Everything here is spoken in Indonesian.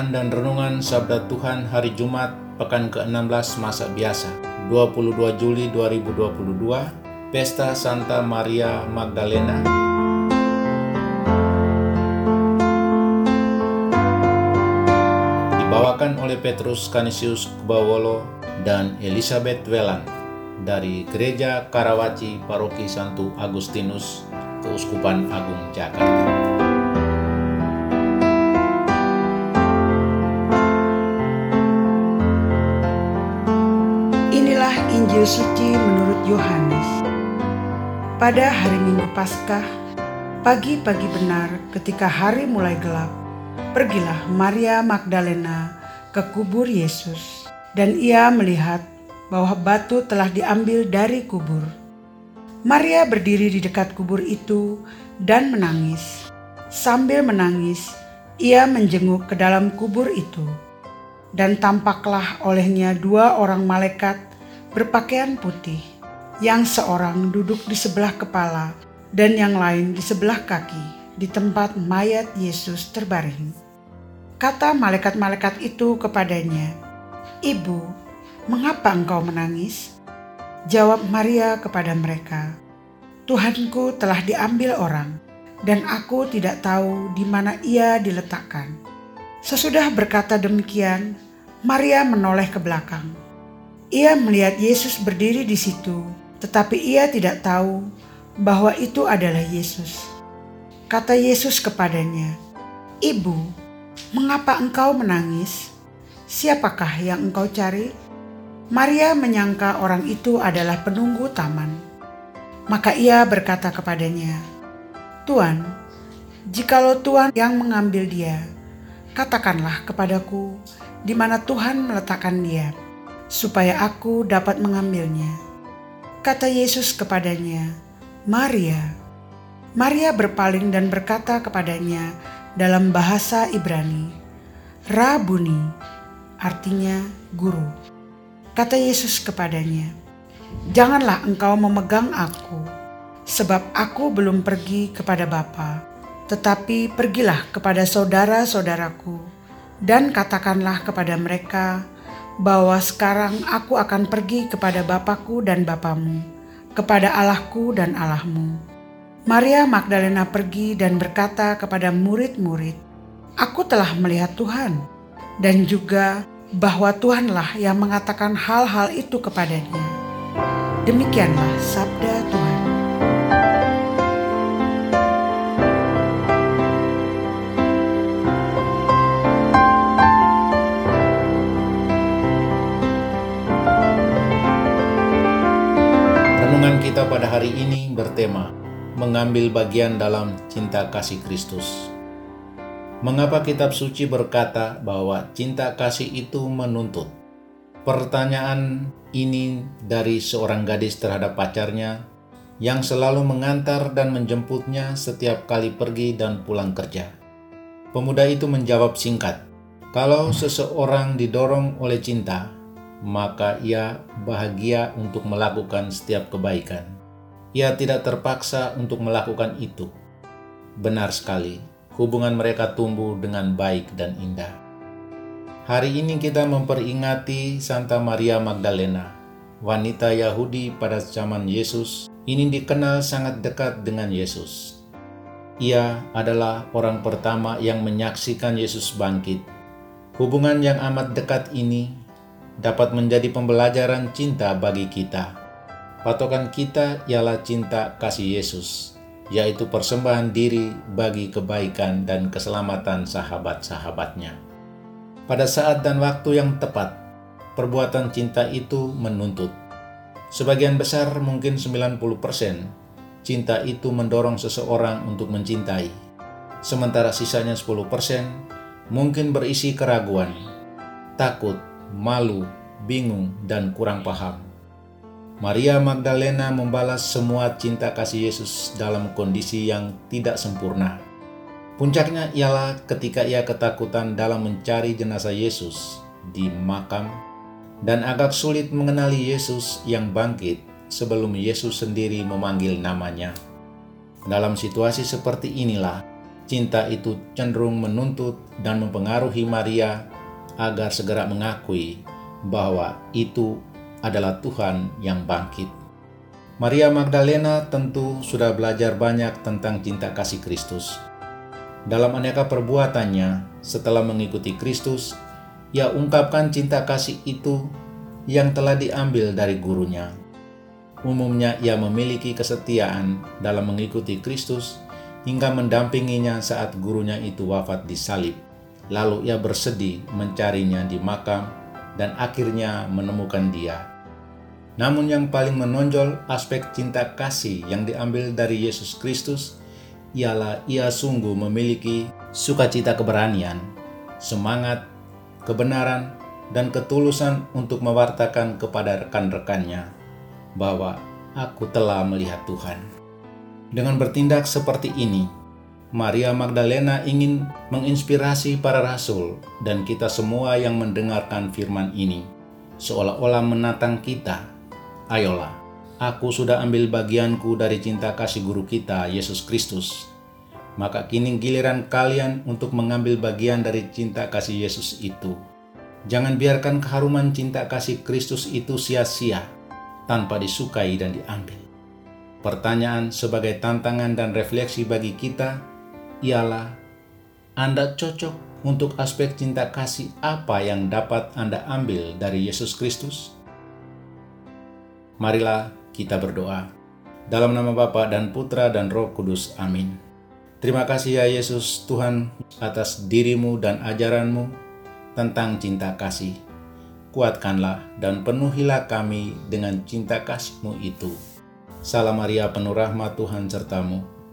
Bacaan dan Renungan Sabda Tuhan Hari Jumat Pekan ke-16 Masa Biasa 22 Juli 2022 Pesta Santa Maria Magdalena Dibawakan oleh Petrus Canisius Kubawolo dan Elizabeth Welan dari Gereja Karawaci Paroki Santo Agustinus Keuskupan Agung Jakarta. Injil suci menurut Yohanes. Pada hari Minggu Paskah, pagi-pagi benar ketika hari mulai gelap, pergilah Maria Magdalena ke kubur Yesus dan ia melihat bahwa batu telah diambil dari kubur. Maria berdiri di dekat kubur itu dan menangis. Sambil menangis, ia menjenguk ke dalam kubur itu dan tampaklah olehnya dua orang malaikat berpakaian putih, yang seorang duduk di sebelah kepala dan yang lain di sebelah kaki di tempat mayat Yesus terbaring. Kata malaikat-malaikat itu kepadanya, "Ibu, mengapa engkau menangis?" Jawab Maria kepada mereka, "Tuhanku telah diambil orang, dan aku tidak tahu di mana ia diletakkan." Sesudah berkata demikian, Maria menoleh ke belakang. Ia melihat Yesus berdiri di situ, tetapi ia tidak tahu bahwa itu adalah Yesus. Kata Yesus kepadanya, "Ibu, mengapa engkau menangis? Siapakah yang engkau cari?" Maria menyangka orang itu adalah penunggu taman. Maka ia berkata kepadanya, "Tuan, jikalau Tuhan yang mengambil dia, katakanlah kepadaku di mana Tuhan meletakkan dia, supaya aku dapat mengambilnya. Kata Yesus kepadanya, Maria. Maria berpaling dan berkata kepadanya dalam bahasa Ibrani, Rabuni, artinya guru. Kata Yesus kepadanya, Janganlah engkau memegang aku, sebab aku belum pergi kepada Bapa tetapi pergilah kepada saudara-saudaraku dan katakanlah kepada mereka bahwa sekarang aku akan pergi kepada Bapakku dan Bapamu, kepada Allahku dan Allahmu. Maria Magdalena pergi dan berkata kepada murid-murid, Aku telah melihat Tuhan, dan juga bahwa Tuhanlah yang mengatakan hal-hal itu kepadanya. Demikianlah sabda kita pada hari ini bertema mengambil bagian dalam cinta kasih Kristus. Mengapa kitab suci berkata bahwa cinta kasih itu menuntut? Pertanyaan ini dari seorang gadis terhadap pacarnya yang selalu mengantar dan menjemputnya setiap kali pergi dan pulang kerja. Pemuda itu menjawab singkat, "Kalau seseorang didorong oleh cinta, maka ia bahagia untuk melakukan setiap kebaikan. Ia tidak terpaksa untuk melakukan itu. Benar sekali, hubungan mereka tumbuh dengan baik dan indah. Hari ini kita memperingati Santa Maria Magdalena, wanita Yahudi pada zaman Yesus. Ini dikenal sangat dekat dengan Yesus. Ia adalah orang pertama yang menyaksikan Yesus bangkit. Hubungan yang amat dekat ini dapat menjadi pembelajaran cinta bagi kita. Patokan kita ialah cinta kasih Yesus, yaitu persembahan diri bagi kebaikan dan keselamatan sahabat-sahabatnya. Pada saat dan waktu yang tepat, perbuatan cinta itu menuntut. Sebagian besar mungkin 90% cinta itu mendorong seseorang untuk mencintai. Sementara sisanya 10% mungkin berisi keraguan, takut, malu, bingung, dan kurang paham. Maria Magdalena membalas semua cinta kasih Yesus dalam kondisi yang tidak sempurna. Puncaknya ialah ketika ia ketakutan dalam mencari jenazah Yesus di makam dan agak sulit mengenali Yesus yang bangkit sebelum Yesus sendiri memanggil namanya. Dalam situasi seperti inilah, cinta itu cenderung menuntut dan mempengaruhi Maria agar segera mengakui bahwa itu adalah Tuhan yang bangkit. Maria Magdalena tentu sudah belajar banyak tentang cinta kasih Kristus. Dalam aneka perbuatannya, setelah mengikuti Kristus, ia ungkapkan cinta kasih itu yang telah diambil dari gurunya. Umumnya ia memiliki kesetiaan dalam mengikuti Kristus hingga mendampinginya saat gurunya itu wafat di salib. Lalu ia bersedih mencarinya di makam dan akhirnya menemukan dia. Namun yang paling menonjol aspek cinta kasih yang diambil dari Yesus Kristus ialah ia sungguh memiliki sukacita keberanian, semangat kebenaran, dan ketulusan untuk mewartakan kepada rekan-rekannya bahwa aku telah melihat Tuhan. Dengan bertindak seperti ini, Maria Magdalena ingin menginspirasi para rasul dan kita semua yang mendengarkan firman ini, seolah-olah menantang kita. Ayolah, aku sudah ambil bagianku dari cinta kasih guru kita, Yesus Kristus maka kini giliran kalian untuk mengambil bagian dari cinta kasih Yesus itu. Jangan biarkan keharuman cinta kasih Kristus itu sia-sia tanpa disukai dan diambil. Pertanyaan sebagai tantangan dan refleksi bagi kita ialah Anda cocok untuk aspek cinta kasih apa yang dapat Anda ambil dari Yesus Kristus? Marilah kita berdoa. Dalam nama Bapa dan Putra dan Roh Kudus. Amin. Terima kasih ya Yesus Tuhan atas dirimu dan ajaranmu tentang cinta kasih. Kuatkanlah dan penuhilah kami dengan cinta kasihmu itu. Salam Maria penuh rahmat Tuhan sertamu.